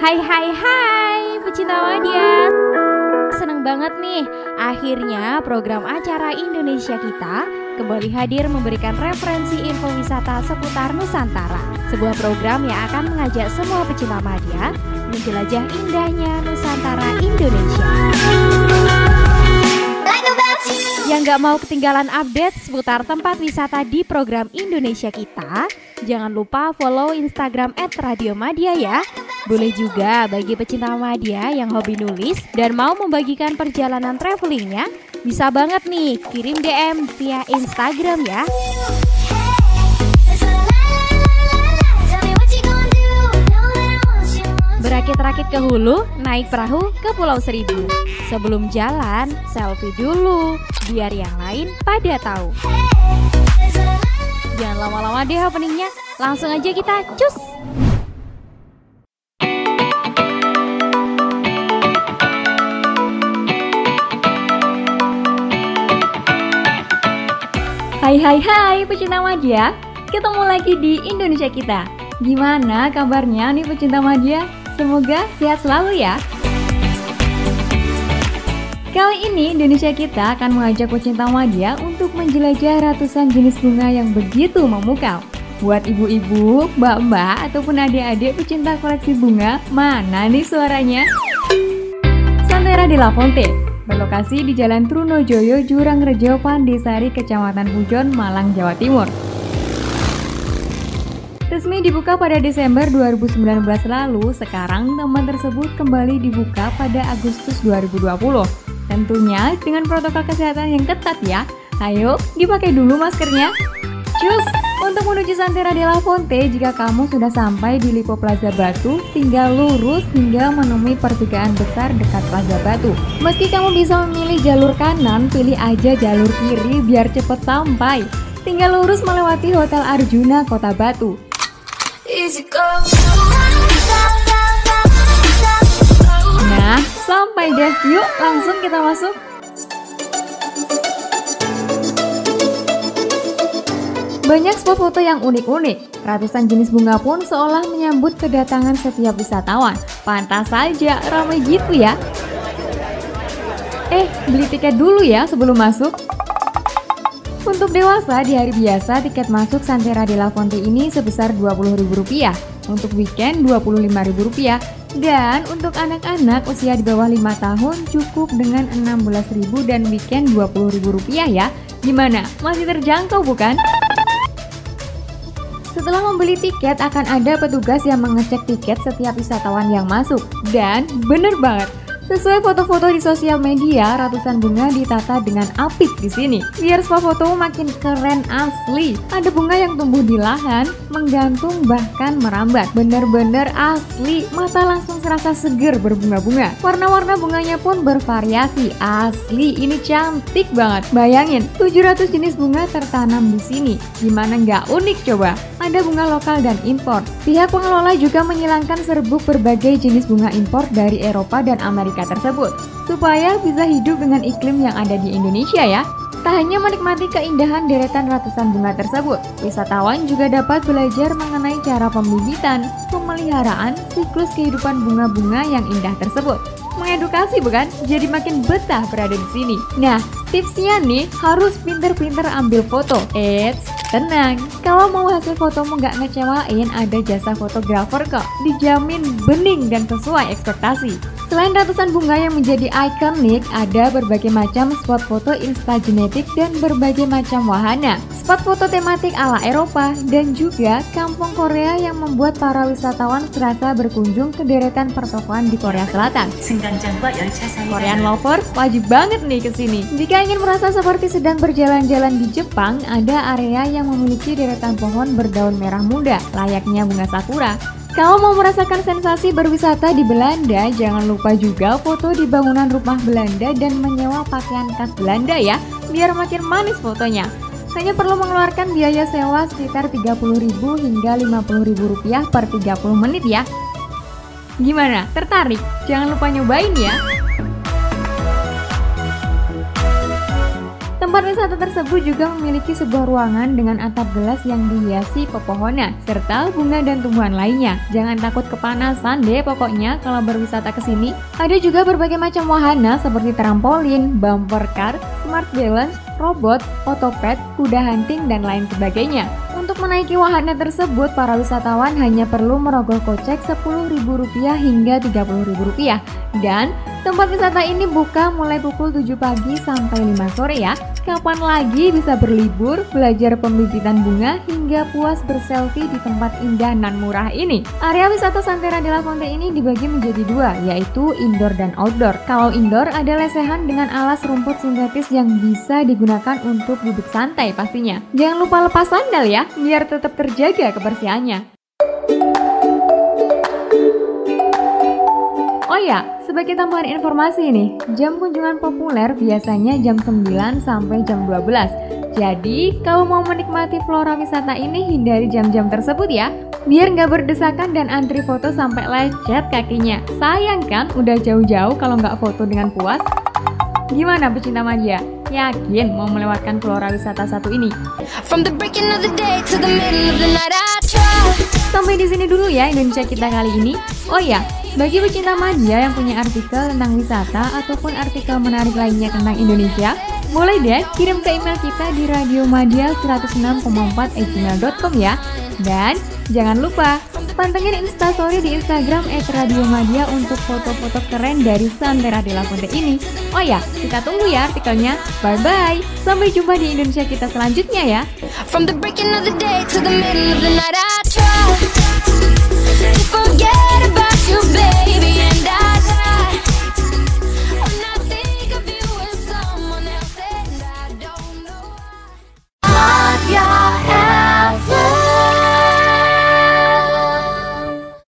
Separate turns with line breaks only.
Hai hai hai pecinta media Seneng banget nih Akhirnya program acara Indonesia Kita Kembali hadir memberikan referensi info wisata seputar Nusantara. Sebuah program yang akan mengajak semua pecinta media Menjelajah indahnya Nusantara Indonesia. Yang gak mau ketinggalan update seputar tempat wisata di program Indonesia Kita, jangan lupa follow Instagram @radiomadia ya. Boleh juga bagi pecinta media yang hobi nulis dan mau membagikan perjalanan travelingnya, bisa banget nih kirim DM via Instagram ya. Berakit-rakit ke hulu, naik perahu ke Pulau Seribu. Sebelum jalan, selfie dulu, biar yang lain pada tahu. Jangan lama-lama deh openingnya, langsung aja kita cus!
Hai hai hai pecinta media, ketemu lagi di Indonesia kita. Gimana kabarnya nih pecinta media? Semoga sehat selalu ya. Kali ini Indonesia kita akan mengajak pecinta media untuk menjelajah ratusan jenis bunga yang begitu memukau. Buat ibu-ibu, mbak-mbak, ataupun adik-adik pecinta koleksi bunga, mana nih suaranya? Santera de la Fonte, berlokasi di Jalan Trunojoyo, Jurang Rejo, Pandesari, Kecamatan Pujon, Malang, Jawa Timur. Resmi dibuka pada Desember 2019 lalu, sekarang taman tersebut kembali dibuka pada Agustus 2020. Tentunya dengan protokol kesehatan yang ketat ya. Ayo, dipakai dulu maskernya. Cus! Untuk menuju Santera de la Fonte, jika kamu sudah sampai di Lipo Plaza Batu, tinggal lurus hingga menemui pertigaan besar dekat Plaza Batu. Meski kamu bisa memilih jalur kanan, pilih aja jalur kiri biar cepat sampai. Tinggal lurus melewati Hotel Arjuna Kota Batu. Nah, sampai deh. Yuk, langsung kita masuk. Banyak spot foto yang unik-unik. Ratusan jenis bunga pun seolah menyambut kedatangan setiap wisatawan. Pantas saja, ramai gitu ya. Eh, beli tiket dulu ya sebelum masuk. Untuk dewasa di hari biasa tiket masuk Santera de la Fonte ini sebesar Rp20.000, untuk weekend Rp25.000 dan untuk anak-anak usia di bawah 5 tahun cukup dengan Rp16.000 dan weekend Rp20.000 ya. Gimana? Masih terjangkau bukan? Setelah membeli tiket akan ada petugas yang mengecek tiket setiap wisatawan yang masuk. Dan bener banget, Sesuai foto-foto di sosial media, ratusan bunga ditata dengan apik di sini. Biar spot foto makin keren asli. Ada bunga yang tumbuh di lahan, menggantung bahkan merambat. Bener-bener asli, mata langsung serasa seger berbunga-bunga. Warna-warna bunganya pun bervariasi. Asli, ini cantik banget. Bayangin, 700 jenis bunga tertanam di sini. Gimana nggak unik coba? Ada bunga lokal dan impor. Pihak pengelola juga menyilangkan serbuk berbagai jenis bunga impor dari Eropa dan Amerika tersebut, supaya bisa hidup dengan iklim yang ada di Indonesia ya. Tak hanya menikmati keindahan deretan ratusan bunga tersebut, wisatawan juga dapat belajar mengenai cara pembibitan, pemeliharaan, siklus kehidupan bunga-bunga yang indah tersebut. Mengedukasi bukan? Jadi makin betah berada di sini. Nah, tipsnya nih harus pinter-pinter ambil foto. Eits, tenang. Kalau mau hasil fotomu nggak ngecewain, ada jasa fotografer kok. Dijamin bening dan sesuai ekspektasi. Selain ratusan bunga yang menjadi ikonik, ada berbagai macam spot foto instagenetik dan berbagai macam wahana. Spot foto tematik ala Eropa dan juga kampung Korea yang membuat para wisatawan serasa berkunjung ke deretan pertokoan di Korea Selatan. Korean lovers wajib banget nih ke sini. Jika ingin merasa seperti sedang berjalan-jalan di Jepang, ada area yang memiliki deretan pohon berdaun merah muda, layaknya bunga sakura. Kalau mau merasakan sensasi berwisata di Belanda, jangan lupa juga foto di bangunan rumah Belanda dan menyewa pakaian khas Belanda ya, biar makin manis fotonya. Hanya perlu mengeluarkan biaya sewa sekitar 30.000 hingga 50.000 rupiah per 30 menit ya. Gimana? Tertarik? Jangan lupa nyobain ya. Tempat wisata tersebut juga memiliki sebuah ruangan dengan atap gelas yang dihiasi pepohonan, serta bunga dan tumbuhan lainnya. Jangan takut kepanasan deh pokoknya kalau berwisata ke sini. Ada juga berbagai macam wahana seperti trampolin, bumper car, smart balance, robot, otopet, kuda hunting, dan lain sebagainya. Menaiki wahana tersebut, para wisatawan hanya perlu merogoh kocek Rp10.000 hingga Rp30.000. Dan tempat wisata ini buka mulai pukul 7 pagi sampai 5 sore ya. Kapan lagi bisa berlibur, belajar pembibitan bunga, hingga puas berselfie di tempat indah nan murah ini? Area wisata Santera de la Fonte ini dibagi menjadi dua, yaitu indoor dan outdoor. Kalau indoor ada lesehan dengan alas rumput sintetis yang bisa digunakan untuk duduk santai pastinya. Jangan lupa lepas sandal ya, biar tetap terjaga kebersihannya. Oh ya, sebagai tambahan informasi nih, jam kunjungan populer biasanya jam 9 sampai jam 12. Jadi, kalau mau menikmati flora wisata ini hindari jam-jam tersebut ya, biar nggak berdesakan dan antri foto sampai lecet kakinya. Sayang kan, udah jauh-jauh kalau nggak foto dengan puas. Gimana pecinta magia? Yakin mau melewatkan flora wisata satu ini? From the breaking of the day to the middle of the night I try. Sampai di sini dulu ya Indonesia kita kali ini. Oh ya, bagi pecinta media yang punya artikel tentang wisata ataupun artikel menarik lainnya tentang Indonesia, mulai deh kirim ke email kita di radiomadia106,4@gmail.com ya. Dan jangan lupa pantengin instastory di Instagram @radiomadia untuk foto-foto keren dari Sandera de la ini. Oh ya, kita tunggu ya artikelnya. Bye bye. Sampai jumpa di Indonesia kita selanjutnya ya. From the breaking of the day to the middle of the night I try to forget about you, baby.